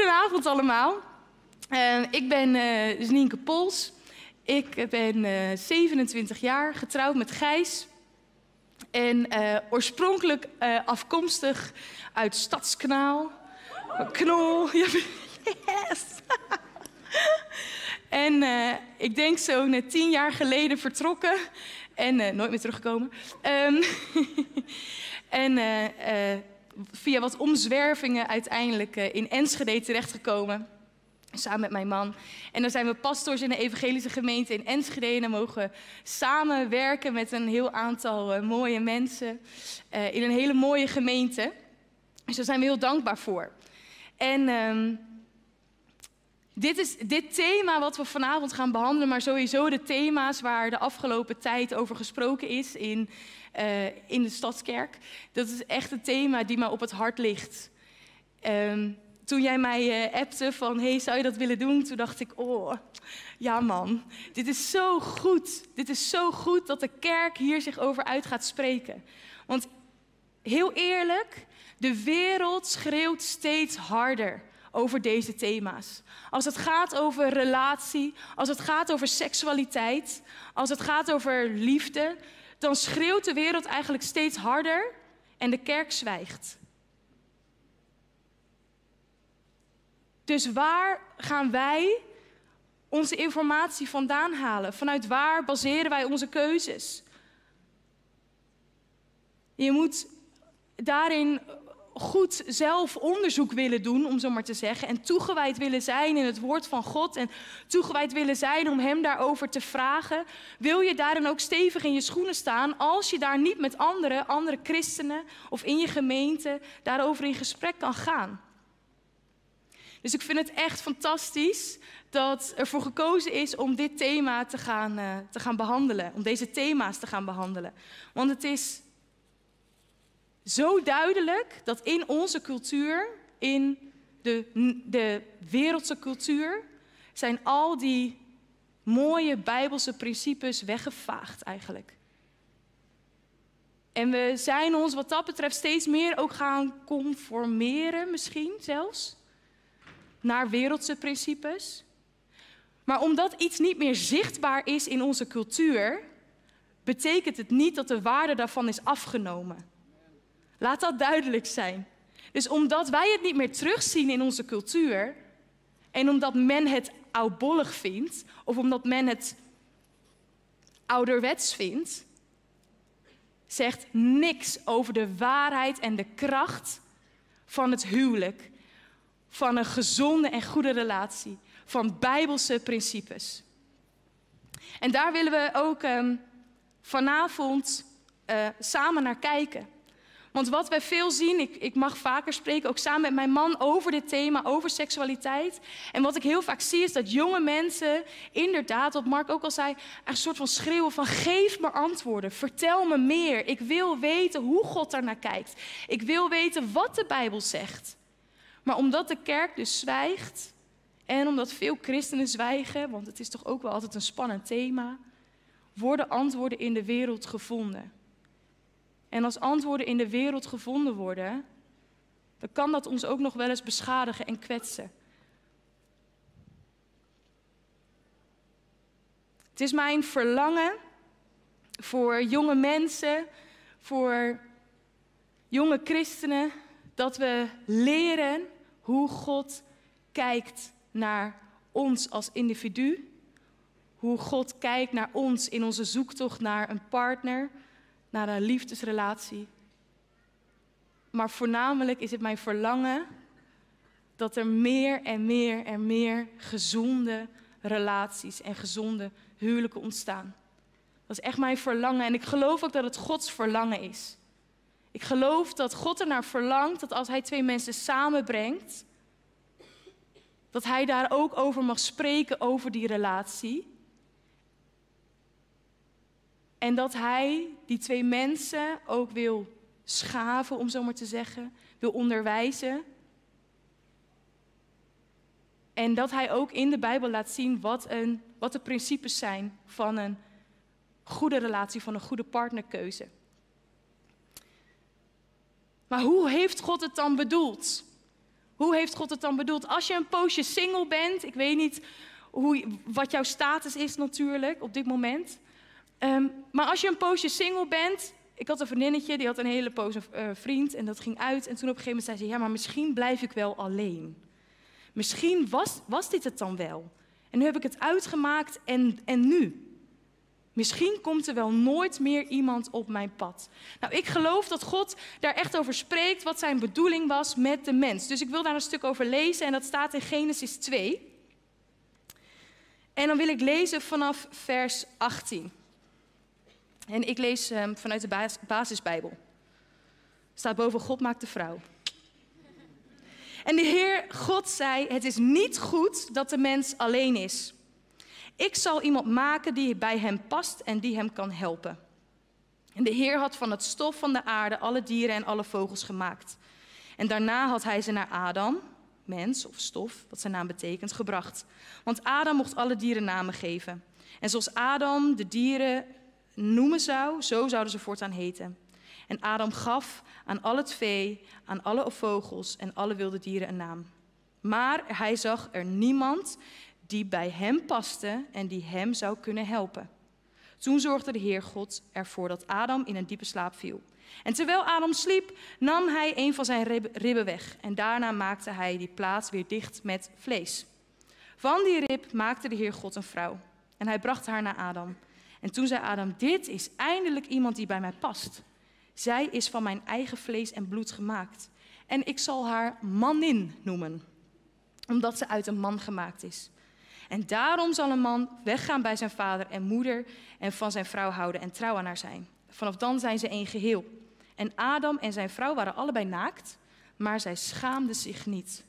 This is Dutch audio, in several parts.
Goedenavond allemaal. Uh, ik ben uh, Nienke Pols. Ik ben uh, 27 jaar, getrouwd met Gijs. En oorspronkelijk afkomstig uit Stadskanaal. Knol. Yes! en ik denk zo net tien jaar geleden vertrokken. En nooit meer teruggekomen. Um, en via wat omzwervingen uiteindelijk uh, in Enschede terechtgekomen. Samen met mijn man. En dan zijn we pastors in de evangelische gemeente in Enschede. En mogen we samenwerken met een heel aantal uh, mooie mensen. Uh, in een hele mooie gemeente. Dus daar zijn we heel dankbaar voor. En um, dit is dit thema wat we vanavond gaan behandelen, maar sowieso de thema's waar de afgelopen tijd over gesproken is in uh, in de Stadskerk. Dat is echt een thema die mij op het hart ligt. Um, toen jij mij uh, appte van, hey, zou je dat willen doen? Toen dacht ik, oh, ja man, dit is zo goed. Dit is zo goed dat de kerk hier zich over uit gaat spreken. Want heel eerlijk, de wereld schreeuwt steeds harder over deze thema's. Als het gaat over relatie, als het gaat over seksualiteit, als het gaat over liefde, dan schreeuwt de wereld eigenlijk steeds harder en de kerk zwijgt. Dus waar gaan wij onze informatie vandaan halen? Vanuit waar baseren wij onze keuzes? Je moet daarin goed zelf onderzoek willen doen, om zo maar te zeggen, en toegewijd willen zijn in het woord van God en toegewijd willen zijn om Hem daarover te vragen, wil je daarin ook stevig in je schoenen staan als je daar niet met anderen, andere christenen of in je gemeente daarover in gesprek kan gaan. Dus ik vind het echt fantastisch dat er voor gekozen is om dit thema te gaan, uh, te gaan behandelen, om deze thema's te gaan behandelen. Want het is zo duidelijk dat in onze cultuur, in de, de wereldse cultuur, zijn al die mooie bijbelse principes weggevaagd eigenlijk. En we zijn ons wat dat betreft steeds meer ook gaan conformeren, misschien zelfs, naar wereldse principes. Maar omdat iets niet meer zichtbaar is in onze cultuur, betekent het niet dat de waarde daarvan is afgenomen. Laat dat duidelijk zijn. Dus omdat wij het niet meer terugzien in onze cultuur en omdat men het oudbollig vindt of omdat men het ouderwets vindt, zegt niks over de waarheid en de kracht van het huwelijk, van een gezonde en goede relatie, van bijbelse principes. En daar willen we ook um, vanavond uh, samen naar kijken. Want wat wij veel zien, ik, ik, mag vaker spreken, ook samen met mijn man, over dit thema, over seksualiteit. En wat ik heel vaak zie is dat jonge mensen, inderdaad, wat Mark ook al zei, een soort van schreeuwen van geef me antwoorden, vertel me meer. Ik wil weten hoe God daarnaar kijkt. Ik wil weten wat de Bijbel zegt. Maar omdat de kerk dus zwijgt en omdat veel christenen zwijgen, want het is toch ook wel altijd een spannend thema, worden antwoorden in de wereld gevonden. En als antwoorden in de wereld gevonden worden, dan kan dat ons ook nog wel eens beschadigen en kwetsen. Het is mijn verlangen voor jonge mensen, voor jonge christenen, dat we leren hoe God kijkt naar ons als individu. Hoe God kijkt naar ons in onze zoektocht naar een partner, naar een liefdesrelatie. Maar voornamelijk is het mijn verlangen dat er meer en meer en meer gezonde relaties en gezonde huwelijken ontstaan. Dat is echt mijn verlangen en ik geloof ook dat het Gods verlangen is. Ik geloof dat God ernaar verlangt dat als Hij twee mensen samenbrengt, dat Hij daar ook over mag spreken, over die relatie. En dat hij die twee mensen ook wil schaven, om zo maar te zeggen, wil onderwijzen. En dat hij ook in de Bijbel laat zien wat, een, wat de principes zijn van een goede relatie, van een goede partnerkeuze. Maar hoe heeft God het dan bedoeld? Hoe heeft God het dan bedoeld? Als je een poosje single bent, ik weet niet hoe, wat jouw status is natuurlijk op dit moment. Ehm, maar als je een poosje single bent, ik had een vriendinnetje, die had een hele poos uh, vriend en dat ging uit. En toen op een gegeven moment zei ze, ja, maar misschien blijf ik wel alleen. Misschien was, was dit het dan wel. En nu heb ik het uitgemaakt en, en nu? Misschien komt er wel nooit meer iemand op mijn pad. Nou, ik geloof dat God daar echt over spreekt wat zijn bedoeling was met de mens. Dus ik wil daar een stuk over lezen en dat staat in Genesis 2. En dan wil ik lezen vanaf vers 18. En ik lees um, vanuit de basisbijbel. Staat boven God maakt de vrouw. En de Heer God zei: Het is niet goed dat de mens alleen is. Ik zal iemand maken die bij hem past en die hem kan helpen. En de Heer had van het stof van de aarde alle dieren en alle vogels gemaakt. En daarna had hij ze naar Adam, mens of stof, wat zijn naam betekent, gebracht. Want Adam mocht alle dieren namen geven. En zoals Adam de dieren noemen zou, zo zouden ze voortaan heten. En Adam gaf aan al het vee, aan alle vogels en alle wilde dieren een naam. Maar hij zag er niemand die bij hem paste en die hem zou kunnen helpen. Toen zorgde de Heer God ervoor dat Adam in een diepe slaap viel. En terwijl Adam sliep, nam hij een van zijn ribben weg. En daarna maakte hij die plaats weer dicht met vlees. Van die rib maakte de Heer God een vrouw. En hij bracht haar naar Adam. En toen zei Adam: Dit is eindelijk iemand die bij mij past. Zij is van mijn eigen vlees en bloed gemaakt. En ik zal haar manin noemen, omdat ze uit een man gemaakt is. En daarom zal een man weggaan bij zijn vader en moeder en van zijn vrouw houden en trouw aan haar zijn. Vanaf dan zijn ze één geheel. En Adam en zijn vrouw waren allebei naakt, maar zij schaamden zich niet.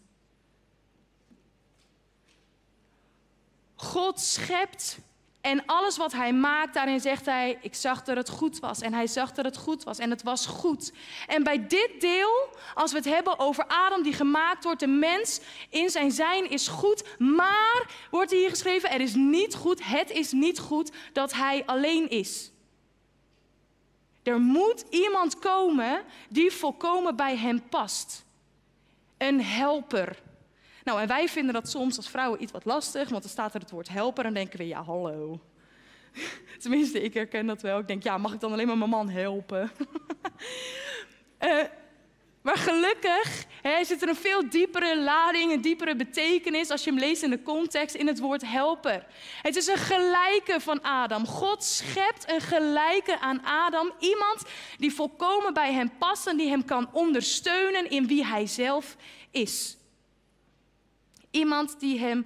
God schept en alles wat hij maakt, daarin zegt hij: Ik zag dat het goed was. En hij zag dat het goed was. En het was goed. En bij dit deel, als we het hebben over Adam die gemaakt wordt, de mens in zijn zijn is goed. Maar, wordt hier geschreven: Er is niet goed, het is niet goed dat hij alleen is. Er moet iemand komen die volkomen bij hem past. Een helper. Nou, en wij vinden dat soms als vrouwen iets wat lastig, want dan staat er het woord helper en denken we, ja, hallo. Tenminste, ik herken dat wel. Ik denk, ja, mag ik dan alleen maar mijn man helpen? uh, maar gelukkig hè, zit er een veel diepere lading, een diepere betekenis als je hem leest in de context in het woord helper. Het is een gelijke van Adam. God schept een gelijke aan Adam. Iemand die volkomen bij hem past en die hem kan ondersteunen in wie hij zelf is. Iemand die hem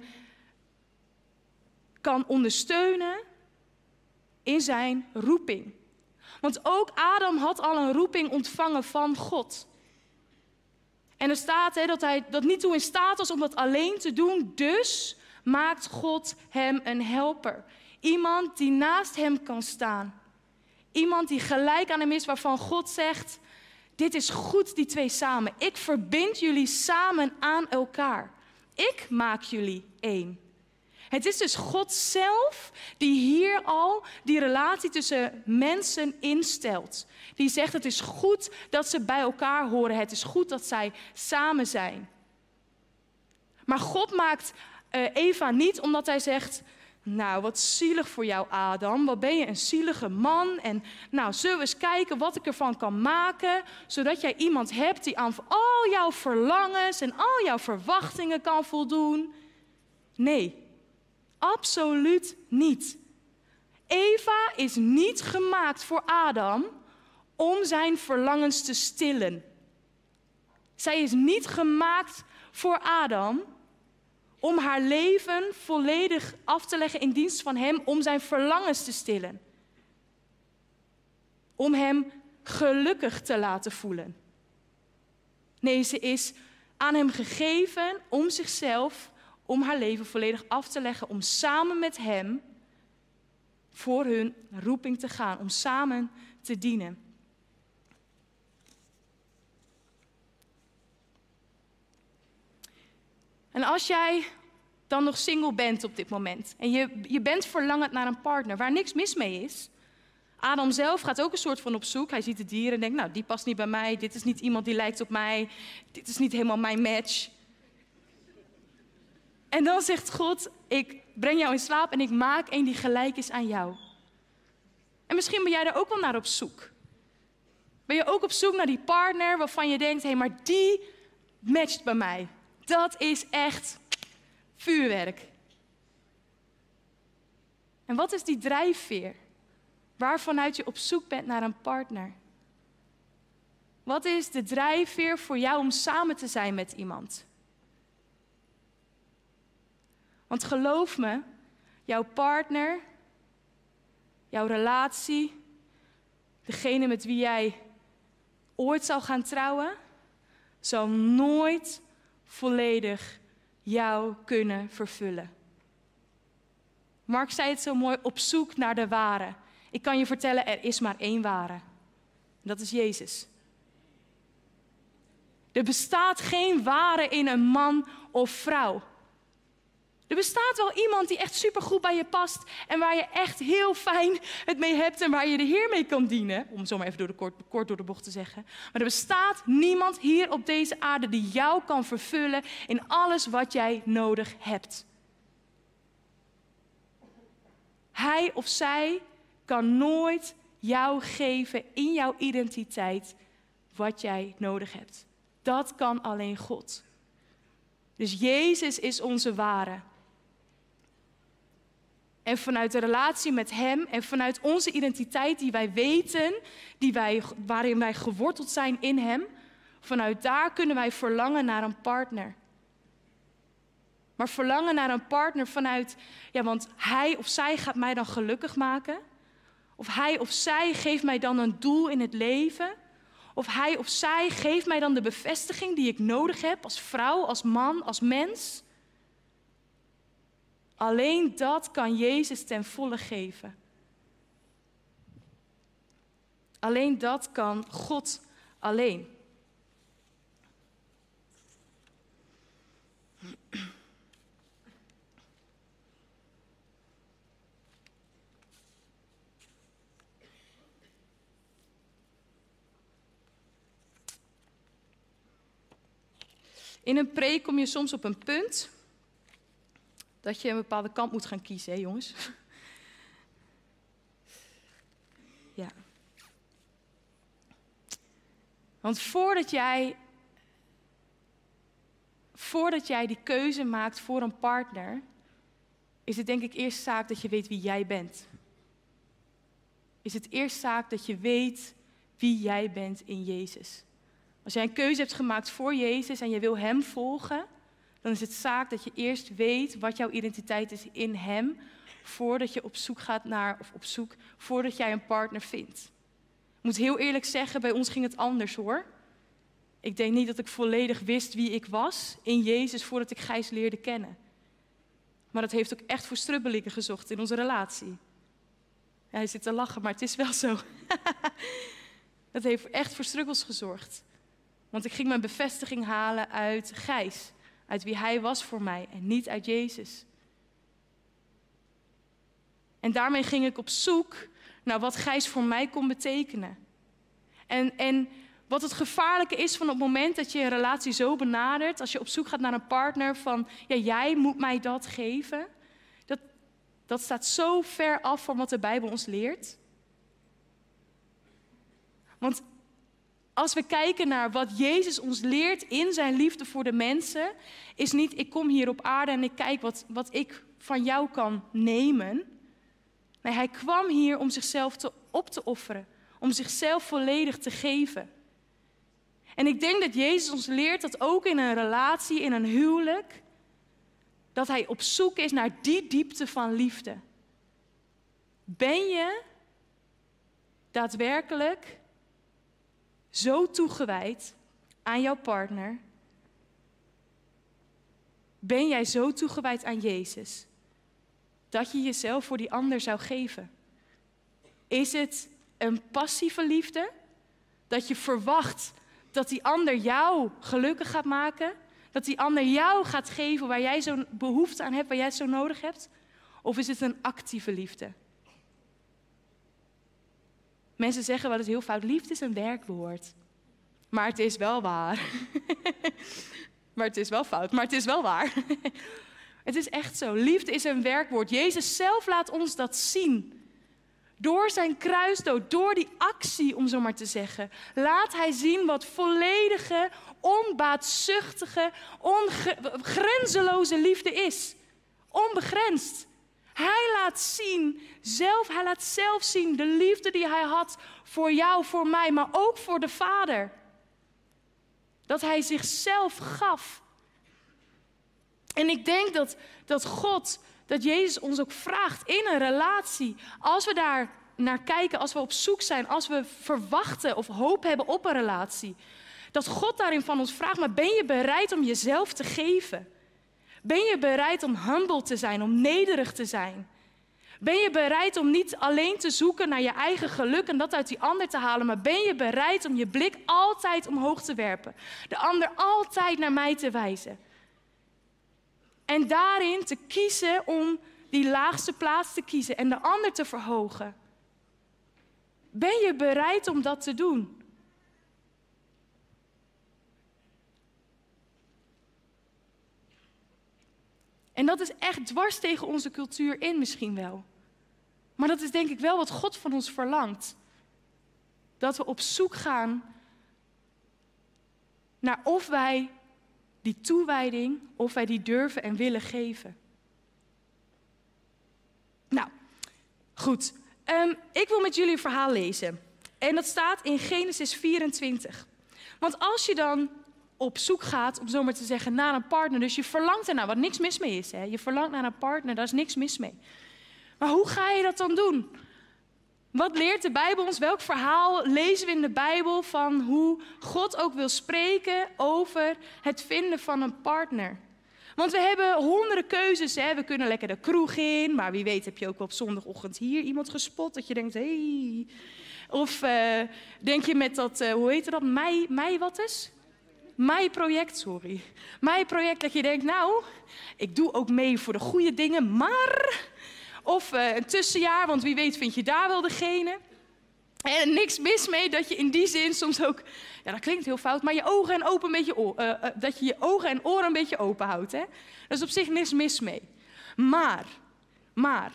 kan ondersteunen in zijn roeping. Want ook Adam had al een roeping ontvangen van God. En er staat dat hij dat niet toe in staat was om dat alleen te doen. Dus maakt God hem een helper. Iemand die naast hem kan staan. Iemand die gelijk aan hem is, waarvan God zegt: Dit is goed, die twee samen. Ik verbind jullie samen aan elkaar. Ik maak jullie één. Het is dus God zelf die hier al die relatie tussen mensen instelt. Die zegt het is goed dat ze bij elkaar horen. Het is goed dat zij samen zijn. Maar God maakt uh, Eva niet omdat hij zegt, nou, wat zielig voor jou, Adam. Wat ben je een zielige man. En nou, zullen we eens kijken wat ik ervan kan maken. Zodat jij iemand hebt die aan al jouw verlangens en al jouw verwachtingen kan voldoen. Nee, absoluut niet. Eva is niet gemaakt voor Adam om zijn verlangens te stillen. Zij is niet gemaakt voor Adam om haar leven volledig af te leggen in dienst van Hem, om zijn verlangens te stillen. Om Hem gelukkig te laten voelen. Nee, ze is aan Hem gegeven om zichzelf, om haar leven volledig af te leggen, om samen met Hem voor hun roeping te gaan, om samen te dienen. En als jij dan nog single bent op dit moment en je, je bent verlangend naar een partner waar niks mis mee is. Adam zelf gaat ook een soort van op zoek. Hij ziet de dieren en denkt, nou, die past niet bij mij. Dit is niet iemand die lijkt op mij. Dit is niet helemaal mijn match. En dan zegt God, ik breng jou in slaap en ik maak een die gelijk is aan jou. En misschien ben jij daar ook wel naar op zoek. Ben je ook op zoek naar die partner waarvan je denkt, hé, hey, maar die matcht bij mij. Dat is echt vuurwerk. En wat is die drijfveer? Waarvanuit je op zoek bent naar een partner? Wat is de drijfveer voor jou om samen te zijn met iemand? Want geloof me, jouw partner, jouw relatie, degene met wie jij ooit zal gaan trouwen, zal nooit volledig jou kunnen vervullen. Mark zei het zo mooi, op zoek naar de ware. Ik kan je vertellen, er is maar één ware. Dat is Jezus. Er bestaat geen ware in een man of vrouw. Er bestaat wel iemand die echt supergoed bij je past en waar je echt heel fijn het mee hebt en waar je de Heer mee kan dienen. Om zo maar even door de kort, kort door de bocht te zeggen. Maar er bestaat niemand hier op deze aarde die jou kan vervullen in alles wat jij nodig hebt. Hij of zij kan nooit jou geven in jouw identiteit wat jij nodig hebt. Dat kan alleen God. Dus Jezus is onze ware. En vanuit de relatie met Hem en vanuit onze identiteit die wij weten, die wij, waarin wij geworteld zijn in Hem, vanuit daar kunnen wij verlangen naar een partner. Maar verlangen naar een partner vanuit, ja, want hij of zij gaat mij dan gelukkig maken. Of hij of zij geeft mij dan een doel in het leven. Of hij of zij geeft mij dan de bevestiging die ik nodig heb als vrouw, als man, als mens. Alleen dat kan Jezus ten volle geven. Alleen dat kan God alleen. In een preek kom je soms op een punt dat je een bepaalde kant moet gaan kiezen, hè jongens? Ja. Want voordat jij, voordat jij die keuze maakt voor een partner, is het denk ik eerst zaak dat je weet wie jij bent. Is het eerst zaak dat je weet wie jij bent in Jezus. Als jij een keuze hebt gemaakt voor Jezus en je wil Hem volgen, dan is het zaak dat je eerst weet wat jouw identiteit is in Hem, voordat je op zoek gaat naar, of op zoek, voordat jij een partner vindt. Ik moet heel eerlijk zeggen, bij ons ging het anders hoor. Ik denk niet dat ik volledig wist wie ik was in Jezus voordat ik Gijs leerde kennen. Maar dat heeft ook echt voor strubbelingen gezocht in onze relatie. Hij zit te lachen, maar het is wel zo. dat heeft echt voor struggles gezorgd. Want ik ging mijn bevestiging halen uit Gijs, uit wie hij was voor mij en niet uit Jezus. En daarmee ging ik op zoek naar wat Gijs voor mij kon betekenen. En, en wat het gevaarlijke is van het moment dat je een relatie zo benadert, als je op zoek gaat naar een partner van, ja, jij moet mij dat geven, dat, dat staat zo ver af van wat de Bijbel ons leert. Want als we kijken naar wat Jezus ons leert in zijn liefde voor de mensen, is niet ik kom hier op aarde en ik kijk wat, wat ik van jou kan nemen. Nee, hij kwam hier om zichzelf te, op te offeren, om zichzelf volledig te geven. En ik denk dat Jezus ons leert dat ook in een relatie, in een huwelijk, dat hij op zoek is naar die diepte van liefde. Ben je daadwerkelijk zo toegewijd aan jouw partner? Ben jij zo toegewijd aan Jezus dat je jezelf voor die ander zou geven? Is het een passieve liefde? Dat je verwacht dat die ander jou gelukkig gaat maken? Dat die ander jou gaat geven waar jij zo'n behoefte aan hebt, waar jij zo nodig hebt? Of is het een actieve liefde? Mensen zeggen wel eens heel fout, liefde is een werkwoord. Maar het is wel waar. maar het is wel fout, maar het is wel waar. Het is echt zo. Liefde is een werkwoord. Jezus zelf laat ons dat zien. Door zijn kruisdood, door die actie, om zo maar te zeggen, laat hij zien wat volledige, onbaatzuchtige, grenzeloze liefde is. Onbegrensd. Hij laat zien, zelf, hij laat zelf zien de liefde die hij had voor jou, voor mij, maar ook voor de Vader. Dat hij zichzelf gaf. En ik denk dat, dat God, dat Jezus ons ook vraagt in een relatie, als we daar naar kijken, als we op zoek zijn, als we verwachten of hoop hebben op een relatie, dat God daarin van ons vraagt, maar ben je bereid om jezelf te geven? Ben je bereid om humble te zijn, om nederig te zijn? Ben je bereid om niet alleen te zoeken naar je eigen geluk en dat uit die ander te halen, maar ben je bereid om je blik altijd omhoog te werpen? De ander altijd naar mij te wijzen. En daarin te kiezen om die laagste plaats te kiezen en de ander te verhogen. Ben je bereid om dat te doen? En dat is echt dwars tegen onze cultuur in misschien wel. Maar dat is denk ik wel wat God van ons verlangt. Dat we op zoek gaan naar of wij die toewijding, of wij die durven en willen geven. Nou, goed. Um, ik wil met jullie een verhaal lezen. En dat staat in Genesis 24. Want als je dan op zoek gaat, om zo maar te zeggen, naar een partner. Dus je verlangt ernaar, wat niks mis mee is. Hè? Je verlangt naar een partner, daar is niks mis mee. Maar hoe ga je dat dan doen? Wat leert de Bijbel ons? Welk verhaal lezen we in de Bijbel van hoe God ook wil spreken over het vinden van een partner? Want we hebben honderden keuzes. Hè? We kunnen lekker de kroeg in, maar wie weet heb je ook op zondagochtend hier iemand gespot dat je denkt, hé. Hey. Of uh, denk je met dat, uh, hoe heet dat, mei, mei wat is? Mijn project, sorry. Mijn project dat je denkt, nou, ik doe ook mee voor de goede dingen, maar... Of uh, een tussenjaar, want wie weet vind je daar wel degene. En niks mis mee dat je in die zin soms ook, ja dat klinkt heel fout, maar je ogen en open een beetje, uh, dat je je ogen en oren een beetje open houdt. Hè? Dat is op zich niks mis mee. Maar, maar,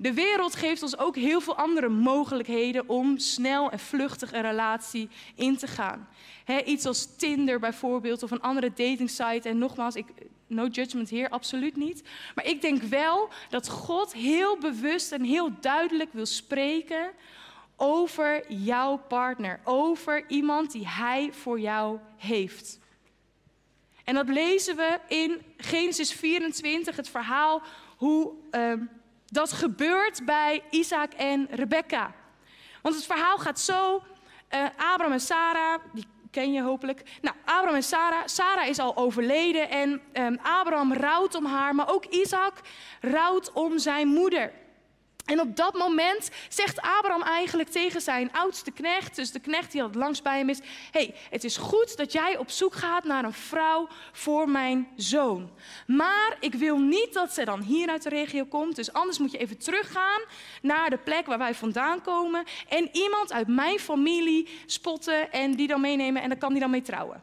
de wereld geeft ons ook heel veel andere mogelijkheden om snel en vluchtig een relatie in te gaan. iets als Tinder bijvoorbeeld of een andere datingsite. En nogmaals, ik, no judgment hier, absoluut niet. Maar ik denk wel dat God heel bewust en heel duidelijk wil spreken over jouw partner, over iemand die Hij voor jou heeft. En dat lezen we in Genesis 24, het verhaal hoe. Uh, dat gebeurt bij Isaac en Rebecca. Want het verhaal gaat zo. Uh, Abraham en Sarah, die ken je hopelijk. Nou, Abraham en Sarah. Sarah is al overleden en um, Abraham rouwt om haar, maar ook Isaac rouwt om zijn moeder. En op dat moment zegt Abraham eigenlijk tegen zijn oudste knecht, dus de knecht die al langs bij hem is: hey, het is goed dat jij op zoek gaat naar een vrouw voor mijn zoon. Maar ik wil niet dat ze dan hier uit de regio komt, dus anders moet je even teruggaan naar de plek waar wij vandaan komen en iemand uit mijn familie spotten en die dan meenemen en dan kan die dan mee trouwen.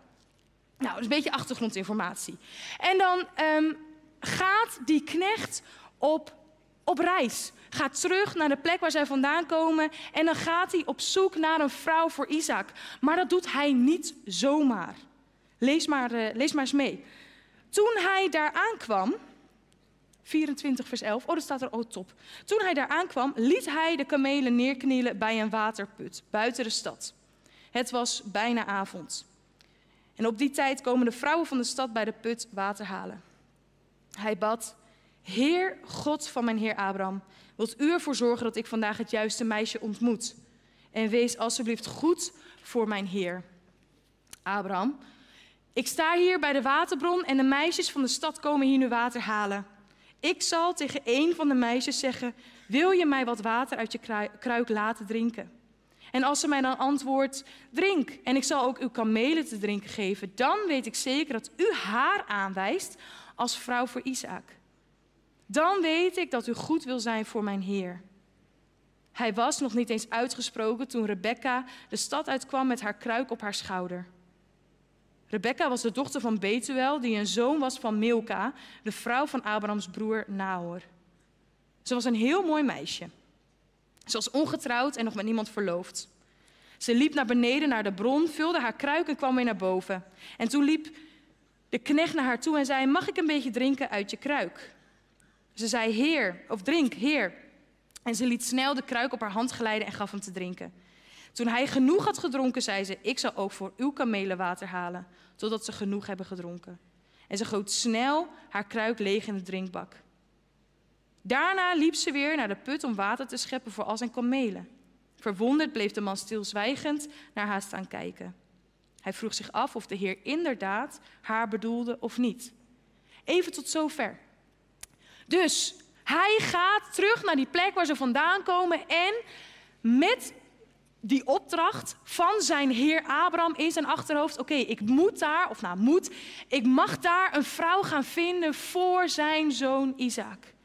Nou, dat is een beetje achtergrondinformatie. En dan um, gaat die knecht op, op reis gaat terug naar de plek waar zij vandaan komen en dan gaat hij op zoek naar een vrouw voor Isaac. Maar dat doet hij niet zomaar. Lees maar, uh, lees maar eens mee. Toen hij daar aankwam, 24 vers 11, oh dat staat er, oh top. Toen hij daar aankwam, liet hij de kamelen neerknielen bij een waterput buiten de stad. Het was bijna avond. En op die tijd komen de vrouwen van de stad bij de put water halen. Hij bad, Heer God van mijn heer Abraham, Wilt u ervoor zorgen dat ik vandaag het juiste meisje ontmoet? En wees alsjeblieft goed voor mijn Heer. Abraham, ik sta hier bij de waterbron en de meisjes van de stad komen hier nu water halen. Ik zal tegen een van de meisjes zeggen: Wil je mij wat water uit je kruik laten drinken? En als ze mij dan antwoordt: Drink, en ik zal ook uw kamelen te drinken geven, dan weet ik zeker dat u haar aanwijst als vrouw voor Isaac. Dan weet ik dat u goed wil zijn voor mijn Heer. Hij was nog niet eens uitgesproken toen Rebecca de stad uitkwam met haar kruik op haar schouder. Rebecca was de dochter van Betuel, die een zoon was van Milka, de vrouw van Abrahams broer Nahor. Ze was een heel mooi meisje. Ze was ongetrouwd en nog met niemand verloofd. Ze liep naar beneden naar de bron, vulde haar kruik en kwam weer naar boven. En toen liep de knecht naar haar toe en zei: Mag ik een beetje drinken uit je kruik? Ze zei: Heer, of drink, Heer. En ze liet snel de kruik op haar hand glijden en gaf hem te drinken. Toen hij genoeg had gedronken, zei ze: Ik zal ook voor uw kamelen water halen, totdat ze genoeg hebben gedronken. En ze goot snel haar kruik leeg in de drinkbak. Daarna liep ze weer naar de put om water te scheppen voor al zijn kamelen. Verwonderd bleef de man stilzwijgend naar haar staan kijken. Hij vroeg zich af of de Heer inderdaad haar bedoelde of niet. Even tot zover. Dus hij gaat terug naar die plek waar ze vandaan komen en met die opdracht van zijn heer Abraham in zijn achterhoofd. Oké, ik moet daar, of nou moet, ik mag daar een vrouw gaan vinden voor zijn zoon Isaac.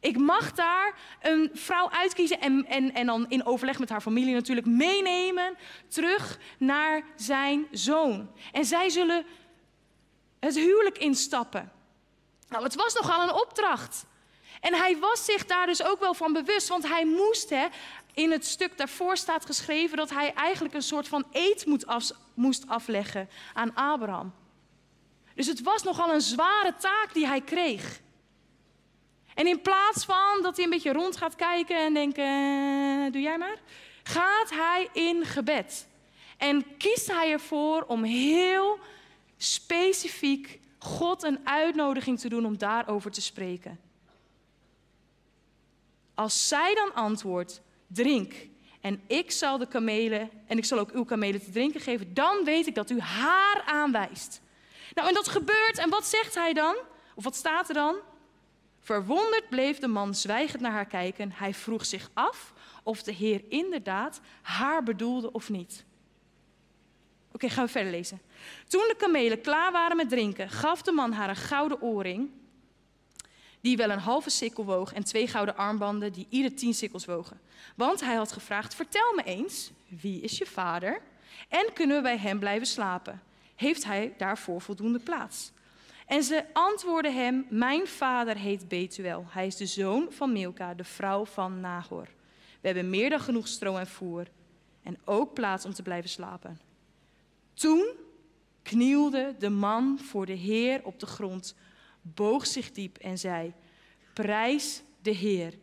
Ik mag daar een vrouw uitkiezen en, en, en dan in overleg met haar familie natuurlijk meenemen terug naar zijn zoon. En zij zullen het huwelijk instappen. Nou, het was nogal een opdracht. En hij was zich daar dus ook wel van bewust, want hij moest, hè, in het stuk daarvoor staat geschreven dat hij eigenlijk een soort van eed af, moest afleggen aan Abraham. Dus het was nogal een zware taak die hij kreeg. En in plaats van dat hij een beetje rond gaat kijken en denken, eh, doe jij maar, gaat hij in gebed. En kiest hij ervoor om heel specifiek God een uitnodiging te doen om daarover te spreken. Als zij dan antwoordt, drink en ik zal de kamelen en ik zal ook uw kamelen te drinken geven, dan weet ik dat u haar aanwijst. Nou, en dat gebeurt en wat zegt hij dan? Of wat staat er dan? Verwonderd bleef de man zwijgend naar haar kijken. Hij vroeg zich af of de Heer inderdaad haar bedoelde of niet. Oké, gaan we verder lezen. Toen de kamelen klaar waren met drinken, gaf de man haar een gouden oorring, die wel een halve sikkel woog, en twee gouden armbanden, die ieder tien sikkels wogen. Want hij had gevraagd: Vertel me eens, wie is je vader? En kunnen we bij hem blijven slapen? Heeft hij daarvoor voldoende plaats? En ze antwoordden hem: Mijn vader heet Betuel. Hij is de zoon van Milka, de vrouw van Nahor. We hebben meer dan genoeg stro en voer en ook plaats om te blijven slapen. Toen knielde de man voor de Heer op de grond, boog zich diep en zei: Prijs de Heer,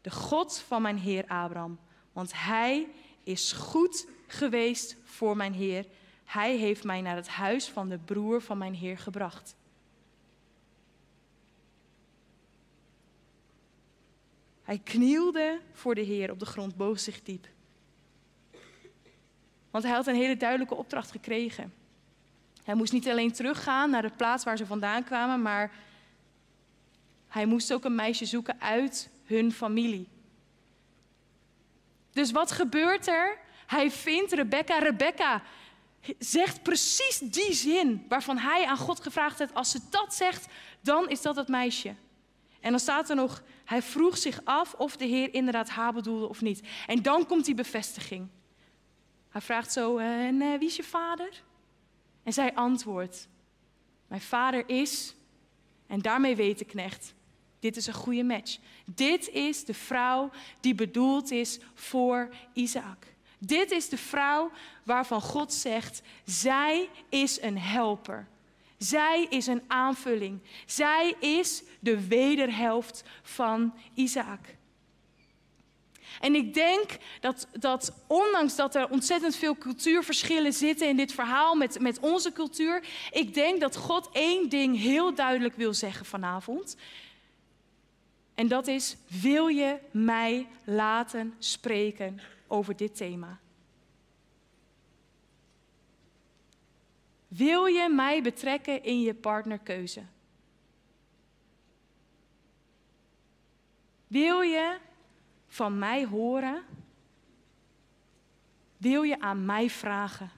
de God van mijn Heer Abraham, want hij is goed geweest voor mijn Heer. Hij heeft mij naar het huis van de broer van mijn Heer gebracht. Hij knielde voor de Heer op de grond, boog zich diep. Want hij had een hele duidelijke opdracht gekregen. Hij moest niet alleen teruggaan naar de plaats waar ze vandaan kwamen, maar hij moest ook een meisje zoeken uit hun familie. Dus wat gebeurt er? Hij vindt Rebecca. Rebecca zegt precies die zin waarvan hij aan God gevraagd heeft. Als ze dat zegt, dan is dat het meisje. En dan staat er nog, hij vroeg zich af of de Heer inderdaad haar bedoelde of niet. En dan komt die bevestiging. Hij vraagt zo, eh, en uh, wie is je vader? En zij antwoordt, mijn vader is, en daarmee weet de knecht, dit is een goede match. Dit is de vrouw die bedoeld is voor Isaac. Dit is de vrouw waarvan God zegt, zij is een helper. Zij is een aanvulling. Zij is de wederhelft van Isaac. En ik denk dat, dat ondanks dat er ontzettend veel cultuurverschillen zitten in dit verhaal met, met onze cultuur, ik denk dat God één ding heel duidelijk wil zeggen vanavond. En dat is, wil je mij laten spreken over dit thema? Wil je mij betrekken in je partnerkeuze? Wil je van mij horen? Wil je aan mij vragen?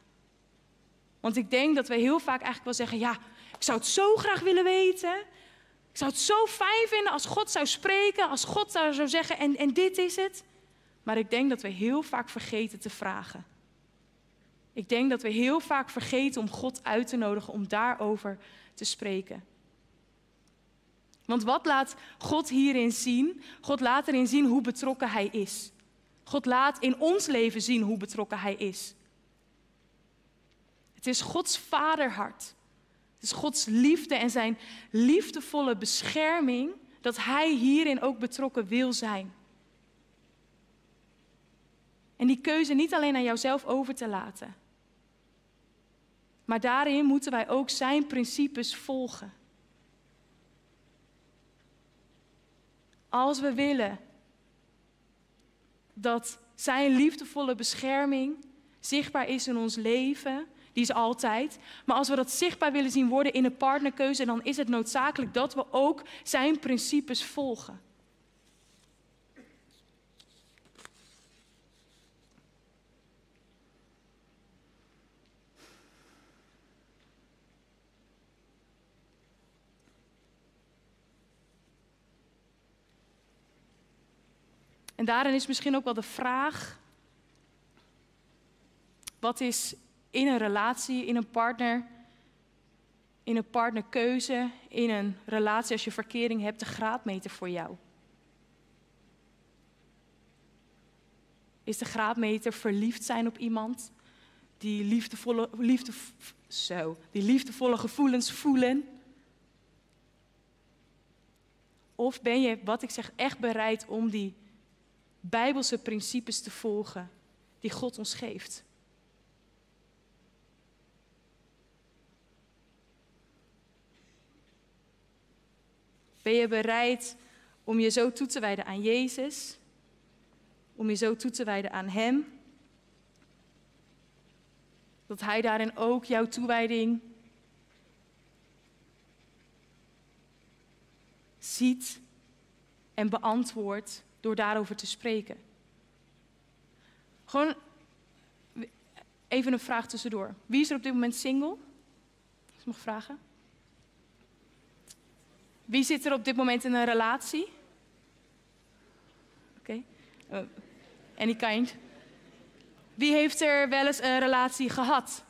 Want ik denk dat we heel vaak eigenlijk wel zeggen: ja, ik zou het zo graag willen weten. Ik zou het zo fijn vinden als God zou spreken, als God zou zeggen: en, en dit is het. Maar ik denk dat we heel vaak vergeten te vragen. Ik denk dat we heel vaak vergeten om God uit te nodigen om daarover te spreken. Want wat laat God hierin zien? God laat erin zien hoe betrokken Hij is. God laat in ons leven zien hoe betrokken Hij is. Het is Gods vaderhart. Het is Gods liefde en zijn liefdevolle bescherming dat Hij hierin ook betrokken wil zijn. En die keuze niet alleen aan jouzelf over te laten. Maar daarin moeten wij ook Zijn principes volgen. Als we willen dat Zijn liefdevolle bescherming zichtbaar is in ons leven, die is altijd. Maar als we dat zichtbaar willen zien worden in een partnerkeuze, dan is het noodzakelijk dat we ook Zijn principes volgen. En daarin is misschien ook wel de vraag: wat is in een relatie, in een partner, in een partnerkeuze, in een relatie als je verkering hebt, de graadmeter voor jou? Is de graadmeter verliefd zijn op iemand? Die liefdevolle, liefde, zo, die liefdevolle gevoelens voelen? Of ben je, wat ik zeg, echt bereid om die bijbelse principes te volgen die God ons geeft. Ben je bereid om je zo toe te wijden aan Jezus? Om je zo toe te wijden aan Hem? Dat Hij daarin ook jouw toewijding ziet en beantwoordt door daarover te spreken. Gewoon even een vraag tussendoor. Wie is er op dit moment single? Als ik mag vragen. Wie zit er op dit moment in een relatie? Oké. Okay. Uh, any kind. Wie heeft er wel eens een relatie gehad?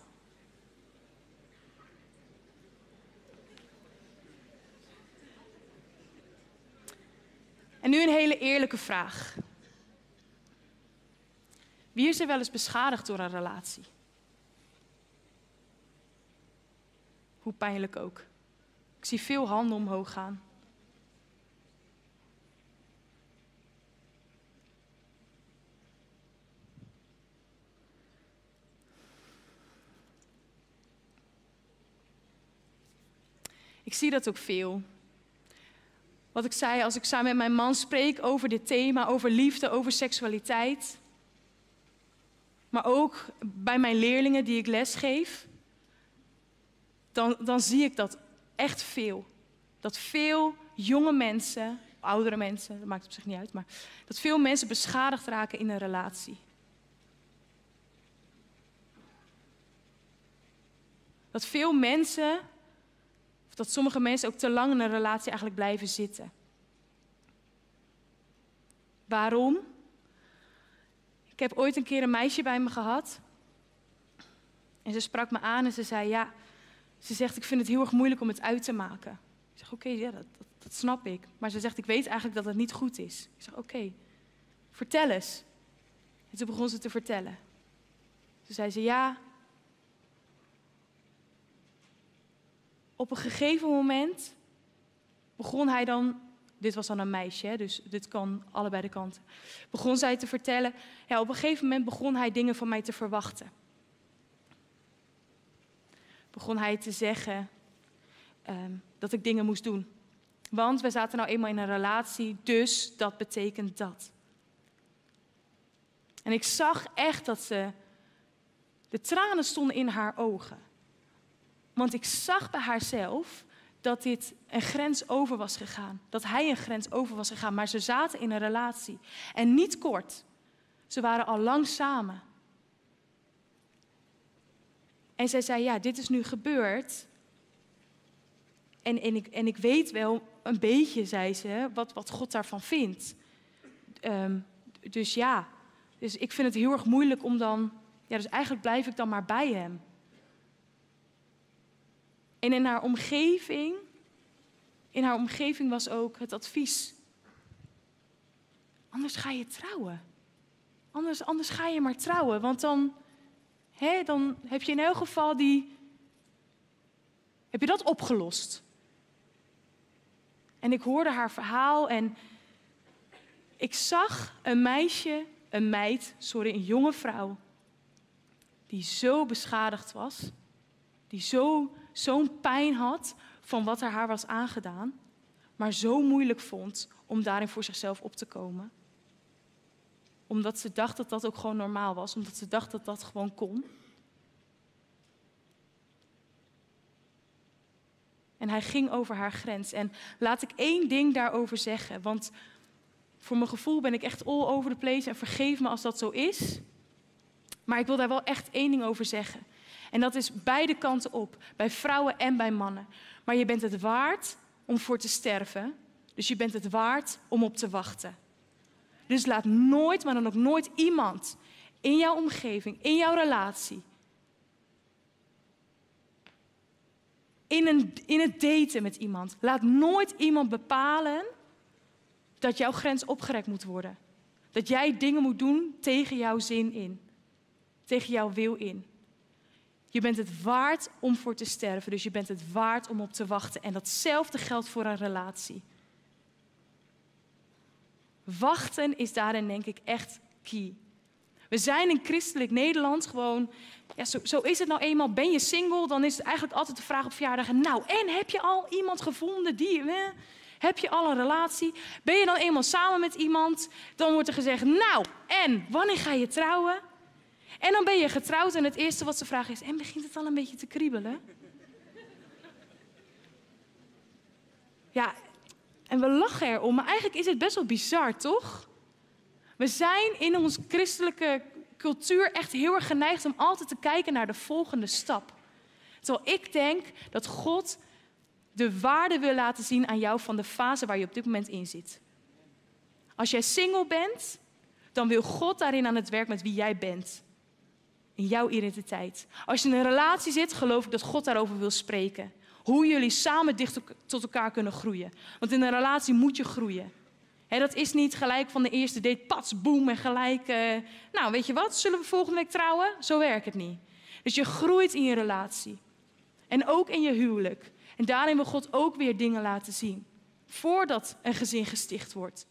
En nu een hele eerlijke vraag. Wie is er wel eens beschadigd door een relatie? Hoe pijnlijk ook. Ik zie veel handen omhoog gaan. Ik zie dat ook veel. Wat ik zei, als ik samen met mijn man spreek over dit thema, over liefde, over seksualiteit. Maar ook bij mijn leerlingen die ik lesgeef. Dan, dan zie ik dat echt veel. Dat veel jonge mensen, oudere mensen, dat maakt op zich niet uit, maar dat veel mensen beschadigd raken in een relatie. Dat veel mensen of dat sommige mensen ook te lang in een relatie eigenlijk blijven zitten. Waarom? Ik heb ooit een keer een meisje bij me gehad. En ze sprak me aan en ze zei: Ja, ze zegt: Ik vind het heel erg moeilijk om het uit te maken. Ik zeg: Oké, ja, dat, dat, snap ik. Maar ze zegt: Ik weet eigenlijk dat het niet goed is. Ik zeg: Oké, vertel eens. En toen begon ze te vertellen. Toen zei ze: Ja, op een gegeven moment begon hij dan, dit was dan een meisje, dus dit kan allebei de kanten, begon zij te vertellen, ja, op een gegeven moment begon hij dingen van mij te verwachten. Begon hij te zeggen ehm, dat ik dingen moest doen. Want we zaten nou eenmaal in een relatie, dus dat betekent dat. En ik zag echt dat ze, de tranen stonden in haar ogen. Want ik zag bij haarzelf dat dit een grens over was gegaan. Dat hij een grens over was gegaan. Maar ze zaten in een relatie. En niet kort. Ze waren al lang samen. En zij zei: Ja, dit is nu gebeurd. En, en, ik, en ik weet wel een beetje, zei ze, wat, wat God daarvan vindt. Um, dus ja, dus ik vind het heel erg moeilijk om dan ja, dus eigenlijk blijf ik dan maar bij hem. En in haar omgeving, in haar omgeving was ook het advies. Anders ga je trouwen. Anders, anders ga je maar trouwen, want dan, hè, dan heb je in elk geval die, heb je dat opgelost. En ik hoorde haar verhaal en ik zag een meisje, een meid, sorry, een jonge vrouw, die zo beschadigd was, die zo, zo'n pijn had van wat er haar was aangedaan, maar zo moeilijk vond om daarin voor zichzelf op te komen. Omdat ze dacht dat dat ook gewoon normaal was, omdat ze dacht dat dat gewoon kon. En hij ging over haar grens. En laat ik één ding daarover zeggen. Want voor mijn gevoel ben ik echt all over the place. En vergeef me als dat zo is. Maar ik wil daar wel echt één ding over zeggen. En dat is beide kanten op. Bij vrouwen en bij mannen. Maar je bent het waard om voor te sterven. Dus je bent het waard om op te wachten. Dus laat nooit, maar dan ook nooit iemand in jouw omgeving, in jouw relatie, in, een, in het daten met iemand. Laat nooit iemand bepalen dat jouw grens opgerekt moet worden. Dat jij dingen moet doen tegen jouw zin in. Tegen jouw wil in. Je bent het waard om voor te sterven, dus je bent het waard om op te wachten. En datzelfde geldt voor een relatie. Wachten is daarin denk ik echt key. We zijn in christelijk Nederland gewoon ja, zo, zo, is het nou eenmaal. Ben je single, dan is het eigenlijk altijd de vraag op verjaardagen. Nou, en heb je al iemand gevonden die... heb je al een relatie? Ben je dan eenmaal samen met iemand? Dan wordt er gezegd, nou, en wanneer ga je trouwen? En dan ben je getrouwd en het eerste wat ze vragen is... en begint het al een beetje te kriebelen? Ja, en we lachen erom, maar eigenlijk is het best wel bizar, toch? We zijn in ons christelijke cultuur echt heel erg geneigd om altijd te kijken naar de volgende stap. Terwijl ik denk dat God de waarde wil laten zien aan jou van de fase waar je op dit moment in zit. Als jij single bent, dan wil God daarin aan het werk met wie jij bent. Jouw identiteit. Als je in een relatie zit, geloof ik dat God daarover wil spreken. Hoe jullie samen dicht tot elkaar kunnen groeien. Want in een relatie moet je groeien dat is niet gelijk van de eerste date, pats, boem en gelijk. Uh, nou, weet je wat, zullen we volgende week trouwen? Zo werkt het niet. Dus je groeit in je relatie. En ook in je huwelijk. En daarin wil God ook weer dingen laten zien. Voordat een gezin gesticht wordt.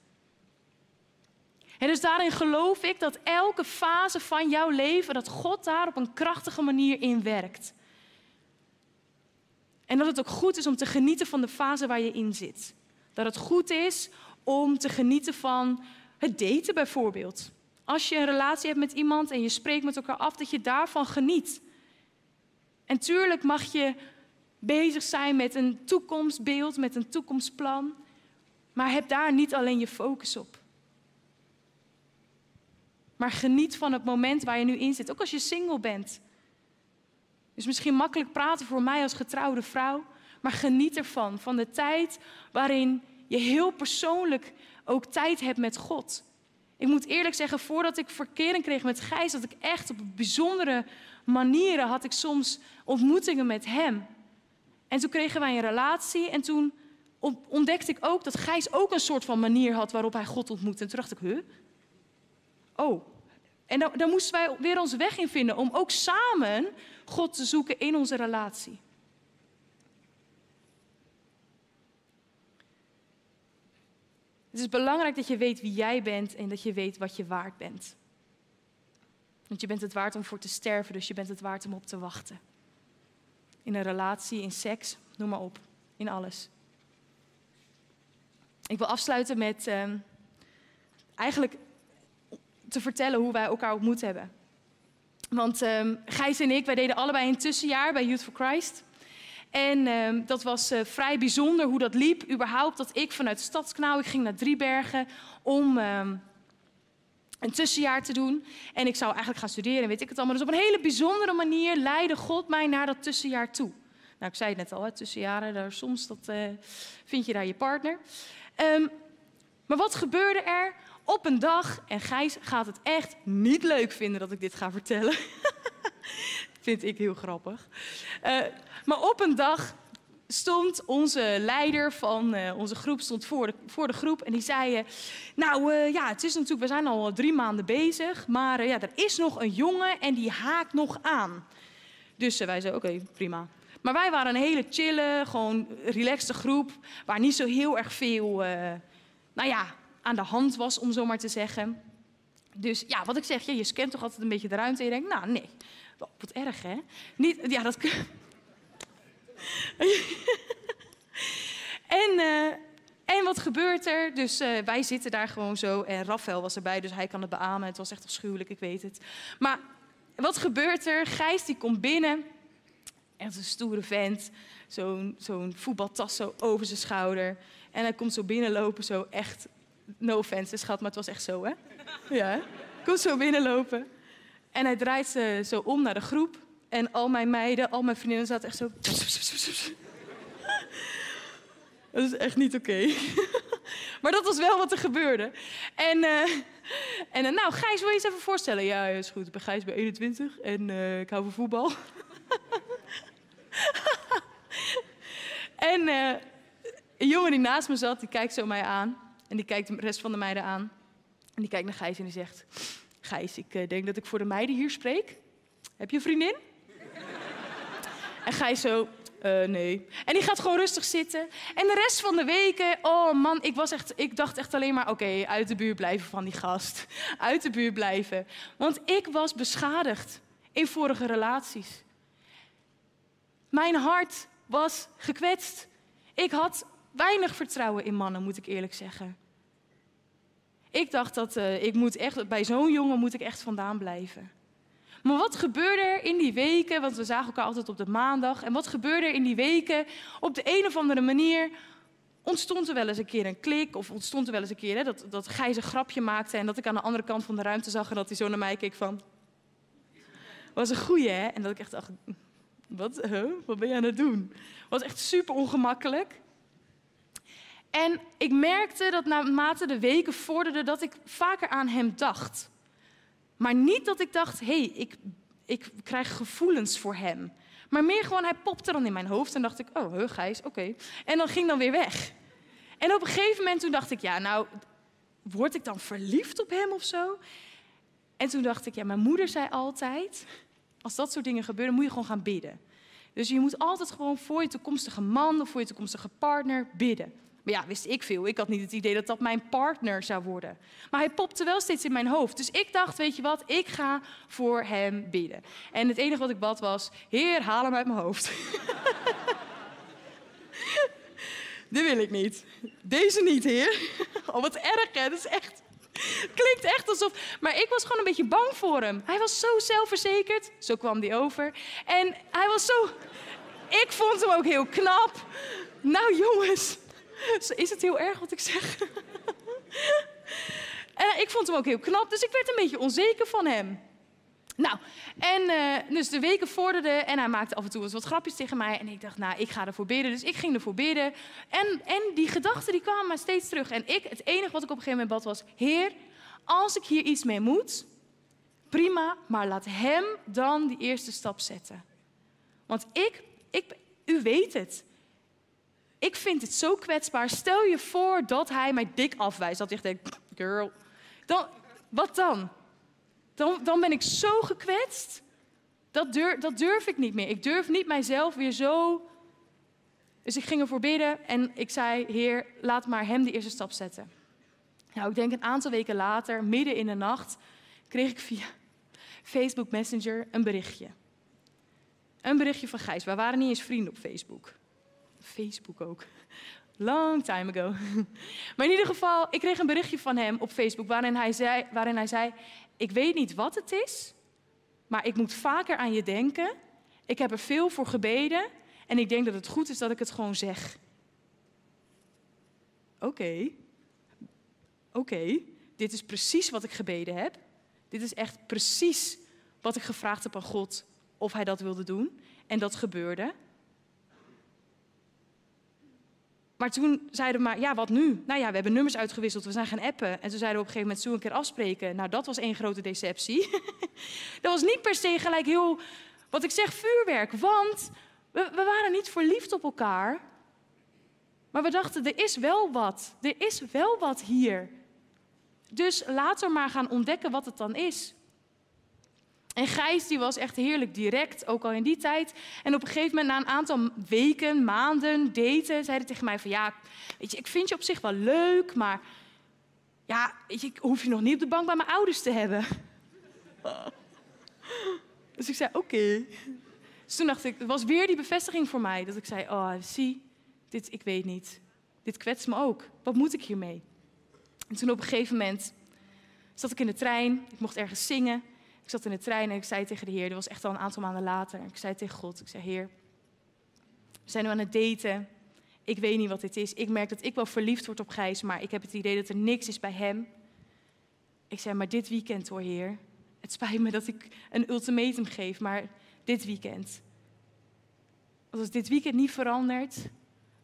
En dus daarin geloof ik dat elke fase van jouw leven, dat God daar op een krachtige manier in werkt. En dat het ook goed is om te genieten van de fase waar je in zit. Dat het goed is om te genieten van het daten bijvoorbeeld. Als je een relatie hebt met iemand en je spreekt met elkaar af, dat je daarvan geniet. En tuurlijk mag je bezig zijn met een toekomstbeeld, met een toekomstplan, maar heb daar niet alleen je focus op. Maar geniet van het moment waar je nu in zit, ook als je single bent. Dus misschien makkelijk praten voor mij als getrouwde vrouw, maar geniet ervan, van de tijd waarin je heel persoonlijk ook tijd hebt met God. Ik moet eerlijk zeggen, voordat ik verkering kreeg met Gijs, dat ik echt op bijzondere manieren had ik soms ontmoetingen met hem. En toen kregen wij een relatie en toen ontdekte ik ook dat Gijs ook een soort van manier had waarop hij God ontmoette. En toen dacht ik, huh? Oh. En daar, moesten wij weer onze weg in vinden om ook samen God te zoeken in onze relatie. Het is belangrijk dat je weet wie jij bent en dat je weet wat je waard bent. Want je bent het waard om voor te sterven, dus je bent het waard om op te wachten. In een relatie, in seks, noem maar op, in alles. Ik wil afsluiten met uh, eigenlijk te vertellen hoe wij elkaar ontmoet hebben. Want uh, Gijs en ik, wij deden allebei een tussenjaar bij Youth for Christ. En uh, dat was uh, vrij bijzonder hoe dat liep. Überhaupt dat ik vanuit Stadskanaal, ik ging naar Driebergen om uh, een tussenjaar te doen. En ik zou eigenlijk gaan studeren, weet ik het allemaal. Dus op een hele bijzondere manier leidde God mij naar dat tussenjaar toe. Nou, ik zei het net al, hè, tussenjaren, daar, soms dat, eh, vind je daar je partner. Um, maar wat gebeurde er op een dag? En Gijs gaat het echt niet leuk vinden dat ik dit ga vertellen. Vind ik heel grappig. Uh, maar op een dag stond onze leider van uh, onze groep stond voor, de, voor de groep en die zei: uh, Nou ja, het is natuurlijk, we zijn al drie maanden bezig, maar ja, er is nog een jongen en die haakt nog aan. Dus wij zeiden: Oké, prima. Maar wij waren een hele chille, gewoon relaxte groep, waar niet zo heel erg veel, nou ja, aan de hand was, om zo maar te zeggen. Dus ja, wat ik zeg, je, je scant toch altijd een beetje de ruimte en je denkt, nou nee, wat erg hè. Niet, ja, dat... en, uh, en wat gebeurt er? Dus uh, wij zitten daar gewoon zo en Rafael was erbij, dus hij kan het beamen. Het was echt afschuwelijk, ik weet het. Maar wat gebeurt er? Gijs die komt binnen, echt een stoere vent, zo'n zo'n voetbaltas zo over zijn schouder. En hij komt zo binnenlopen, zo echt, no offense schat, maar het was echt zo hè. Ja, komt zo binnenlopen. En hij draait ze zo om naar de groep. En al mijn meiden, al mijn vriendinnen zaten echt zo... Dat is echt niet oké. Maar dat was wel wat er gebeurde. En, uh, en nou, Gijs, wil je eens even voorstellen? Ja, is goed. Ik ben Gijs, bij 21 en uh, ik hou van voetbal. en een jongen die naast me zat, die kijkt zo mij aan. En die kijkt de rest van de meiden aan. En die kijkt naar Gijs en die zegt... Gijs, ik denk dat ik voor de meiden hier spreek. Heb je een vriendin? En Gijs zo, uh, nee. En die gaat gewoon rustig zitten. En de rest van de weken, oh man, ik, was echt, ik dacht echt alleen maar: oké, uit de buurt blijven van die gast. Uit de buurt blijven. Want ik was beschadigd in vorige relaties. Mijn hart was gekwetst. Ik had weinig vertrouwen in mannen, moet ik eerlijk zeggen. Ik dacht dat uh, ik moet echt, bij zo'n jongen moet ik echt vandaan blijven. Maar wat gebeurde er in die weken? Want we zagen elkaar altijd op de maandag. En wat gebeurde er in die weken? Op de een of andere manier ontstond er wel eens een keer een klik. Of ontstond er wel eens een keer hè, dat, dat Gijs grapje maakte. En dat ik aan de andere kant van de ruimte zag. En dat hij zo naar mij keek van... Was een goeie, hè? En dat ik echt dacht... Wat, huh? wat ben jij aan het doen? Was echt super ongemakkelijk. En ik merkte dat naarmate de weken vorderden... dat ik vaker aan hem dacht. Maar niet dat ik dacht, hé, hey, ik, ik krijg gevoelens voor hem. Maar meer gewoon, hij popte dan in mijn hoofd en dacht ik, oh, he, Gijs, oké. En dan ging dan weer weg. En op een gegeven moment toen dacht ik, ja, nou, word ik dan verliefd op hem of zo? En toen dacht ik, ja, mijn moeder zei altijd, als dat soort dingen gebeuren, moet je gewoon gaan bidden. Dus je moet altijd gewoon voor je toekomstige man of voor je toekomstige partner bidden. Maar ja, wist ik veel. Ik had niet het idee dat dat mijn partner zou worden. Maar hij popte wel steeds in mijn hoofd. Dus ik dacht, weet je wat, ik ga voor hem bidden. En het enige wat ik bad was, Heer, haal hem uit mijn hoofd. Dit wil ik niet. Deze niet, Heer. Oh, wat erg, hè? Dat is echt... Klinkt echt alsof... Maar ik was gewoon een beetje bang voor hem. Hij was zo zelfverzekerd. Zo kwam hij over. En hij was zo... Ik vond hem ook heel knap. Nou, jongens. Is het heel erg wat ik zeg? en ik vond hem ook heel knap, dus ik werd een beetje onzeker van hem. Nou, en uh, dus de weken vorderden en hij maakte af en toe eens wat grapjes tegen mij. En ik dacht, nou, ik ga ervoor bidden. Dus ik ging ervoor bidden. En, en die gedachten die kwamen maar steeds terug. En ik, het enige wat ik op een gegeven moment bad was... Heer, als ik hier iets mee moet, prima, maar laat hem dan die eerste stap zetten. Want ik, ik u weet het. Ik vind het zo kwetsbaar. Stel je voor dat hij mij dik afwijst. Dat ik denk, girl, dan, wat dan? dan? Dan ben ik zo gekwetst. Dat durf, dat durf ik niet meer. Ik durf niet mijzelf weer zo. Dus ik ging ervoor bidden en ik zei: Heer, laat maar hem de eerste stap zetten. Nou, ik denk een aantal weken later, midden in de nacht, kreeg ik via Facebook Messenger een berichtje. Een berichtje van Gijs. We waren niet eens vrienden op Facebook. Facebook ook. Long time ago. Maar in ieder geval, ik kreeg een berichtje van hem op Facebook waarin hij zei, waarin hij zei ik weet niet wat het is, maar ik moet vaker aan je denken. Ik heb er veel voor gebeden en ik denk dat het goed is dat ik het gewoon zeg. Oké, oké, dit is precies wat ik gebeden heb. Dit is echt precies wat ik gevraagd heb aan God of hij dat wilde doen. En dat gebeurde. Maar toen zeiden we maar, ja, wat nu? Nou ja, we hebben nummers uitgewisseld, we zijn gaan appen. En toen zeiden we op een gegeven moment, zo een keer afspreken? Nou, dat was één grote deceptie. dat was niet per se gelijk heel Wat ik zeg vuurwerk, want we, we waren niet verliefd op elkaar. Maar we dachten, er is wel wat. Er is wel wat hier. Dus laten we maar gaan ontdekken wat het dan is. En Gijs die was echt heerlijk direct, ook al in die tijd. En op een gegeven moment, na een aantal weken, maanden, daten, zei hij tegen mij van... Ja, weet je, ik vind je op zich wel leuk, maar... Ja, weet je, ik hoef je nog niet op de bank bij mijn ouders te hebben. Dus ik zei, oké. Dus toen dacht ik, het was weer die bevestiging voor mij. Dat ik zei, oh, zie, dit, ik weet niet. Dit kwetst me ook. Wat moet ik hiermee? En toen op een gegeven moment zat ik in de trein. Ik mocht ergens zingen. Zat in de trein en ik zei tegen de Heer, dat was echt al een aantal maanden later. Ik zei tegen God, ik zei, Heer, we zijn nu aan het daten. Ik weet niet wat dit is. Ik merk dat ik wel verliefd word op Gijs, maar ik heb het idee dat er niks is bij hem. Ik zei, maar dit weekend hoor, Heer. Het spijt me dat ik een ultimatum geef, maar dit weekend. Als dit weekend niet verandert,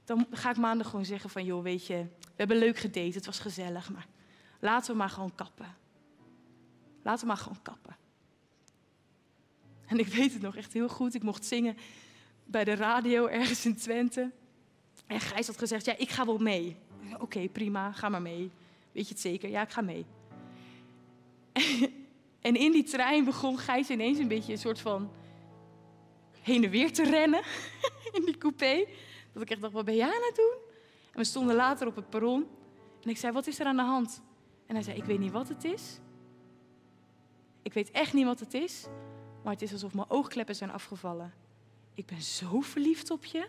dan ga ik maandag gewoon zeggen van, joh, weet je, we hebben leuk gedate, het was gezellig, maar laten we maar gewoon kappen. Laten we maar gewoon kappen. En ik weet het nog echt heel goed. Ik mocht zingen bij de radio ergens in Twente. En Gijs had gezegd, ja, ik ga wel mee. Oké, prima, ga maar mee. Weet je het zeker? Ja, ik ga mee. En in die trein begon Gijs ineens een beetje een soort van heen en weer te rennen in die coupé. Dat ik echt dacht, wat ben jij aan het doen? En we stonden later op het perron. En ik zei, wat is er aan de hand? En hij zei, ik weet niet wat het is. Ik weet echt niet wat het is. Maar het is alsof mijn oogkleppen zijn afgevallen. Ik ben zo verliefd op je.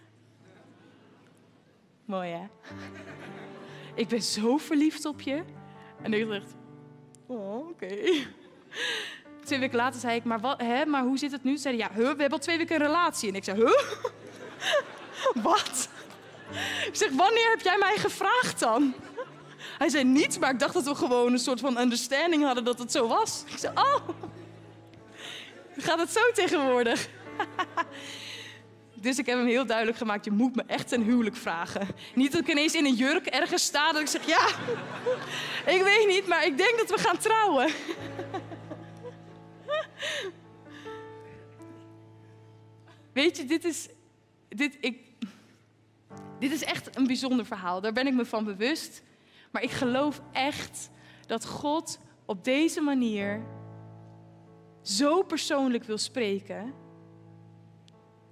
Mooi hè? Ik ben zo verliefd op je. En ik dacht, oh, oké. Twee weken later zei ik, maar, wat, hè, maar hoe zit het nu? Ze zeiden, ja, we hebben al twee weken een relatie. En ik zei, huh? Wat? Ik zeg, wanneer heb jij mij gevraagd dan? Hij zei niets, maar ik dacht dat we gewoon een soort van understanding hadden dat het zo was. Ik zei, oh, gaat het zo tegenwoordig? Dus ik heb hem heel duidelijk gemaakt, je moet me echt een huwelijk vragen. Niet dat ik ineens in een jurk ergens sta dat ik zeg, ja, ik weet niet, maar ik denk dat we gaan trouwen. Weet je, dit is, dit, ik, dit is echt een bijzonder verhaal. Daar ben ik me van bewust. Maar ik geloof echt dat God op deze manier zo persoonlijk wil spreken.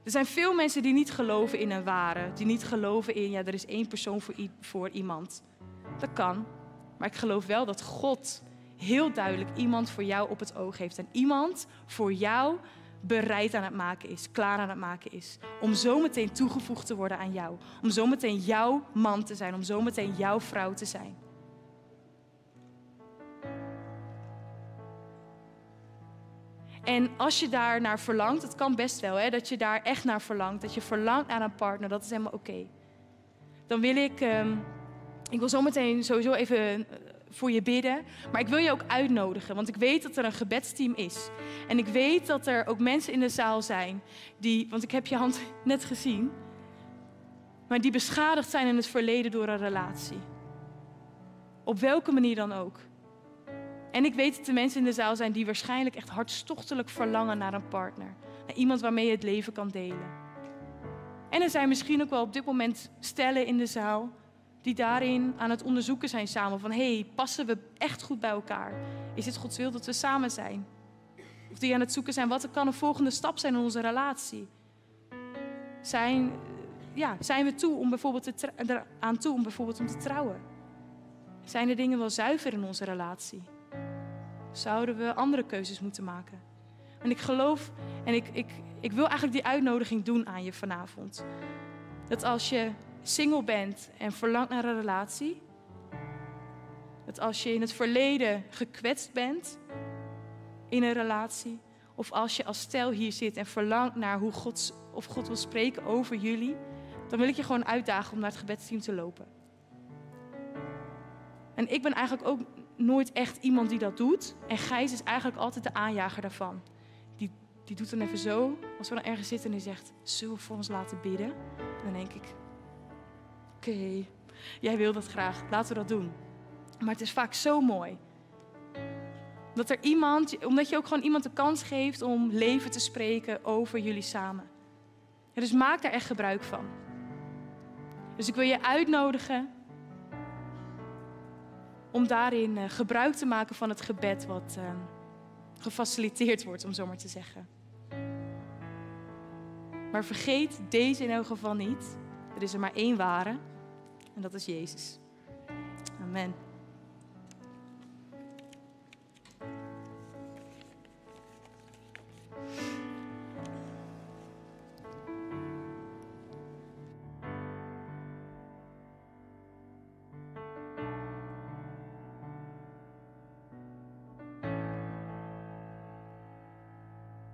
Er zijn veel mensen die niet geloven in een ware, die niet geloven in, ja, er is één persoon voor, voor iemand. Dat kan, maar ik geloof wel dat God heel duidelijk iemand voor jou op het oog heeft. En iemand voor jou bereid aan het maken is, klaar aan het maken is. Om zometeen toegevoegd te worden aan jou. Om zometeen jouw man te zijn, om zometeen jouw vrouw te zijn. En als je daar naar verlangt, het kan best wel, hè, dat je daar echt naar verlangt, dat je verlangt naar een partner, dat is helemaal oké. Dan wil ik, um, ik wil zometeen sowieso even voor je bidden. Maar ik wil je ook uitnodigen, want ik weet dat er een gebedsteam is. En ik weet dat er ook mensen in de zaal zijn die, want ik heb je hand net gezien, maar die beschadigd zijn in het verleden door een relatie. Op welke manier dan ook. En ik weet dat er mensen in de zaal zijn die waarschijnlijk echt hartstochtelijk verlangen naar een partner. Naar iemand waarmee je het leven kan delen. En er zijn misschien ook wel op dit moment stellen in de zaal die daarin aan het onderzoeken zijn samen. Van hé, hey, passen we echt goed bij elkaar? Is het Gods wil dat we samen zijn? Of die aan het zoeken zijn, wat kan een volgende stap zijn in onze relatie? Zijn, ja, zijn we toe om bijvoorbeeld te aan toe om bijvoorbeeld om te trouwen? Zijn er dingen wel zuiver in onze relatie? Zouden we andere keuzes moeten maken? En ik geloof en ik, ik, ik wil eigenlijk die uitnodiging doen aan je vanavond. Dat als je single bent en verlangt naar een relatie, dat als je in het verleden gekwetst bent in een relatie, of als je als stel hier zit en verlangt naar hoe God, of God wil spreken over jullie, dan wil ik je gewoon uitdagen om naar het gebedsteam te lopen. En ik ben eigenlijk ook nooit echt iemand die dat doet. En Gijs is eigenlijk altijd de aanjager daarvan. Die, die doet dan even zo, als we dan ergens zitten en die zegt, zullen we voor ons laten bidden? En dan denk ik, oké, jij wil dat graag, laten we dat doen. Maar het is vaak zo mooi Dat er iemand, omdat je ook gewoon iemand de kans geeft om leven te spreken over jullie samen. dus maak daar echt gebruik van. Dus ik wil je uitnodigen om daarin eh, gebruik te maken van het gebed wat uh, gefaciliteerd wordt, om zo maar te zeggen. Maar vergeet deze in elk geval niet. Er is er maar één ware en dat is Jezus. Amen.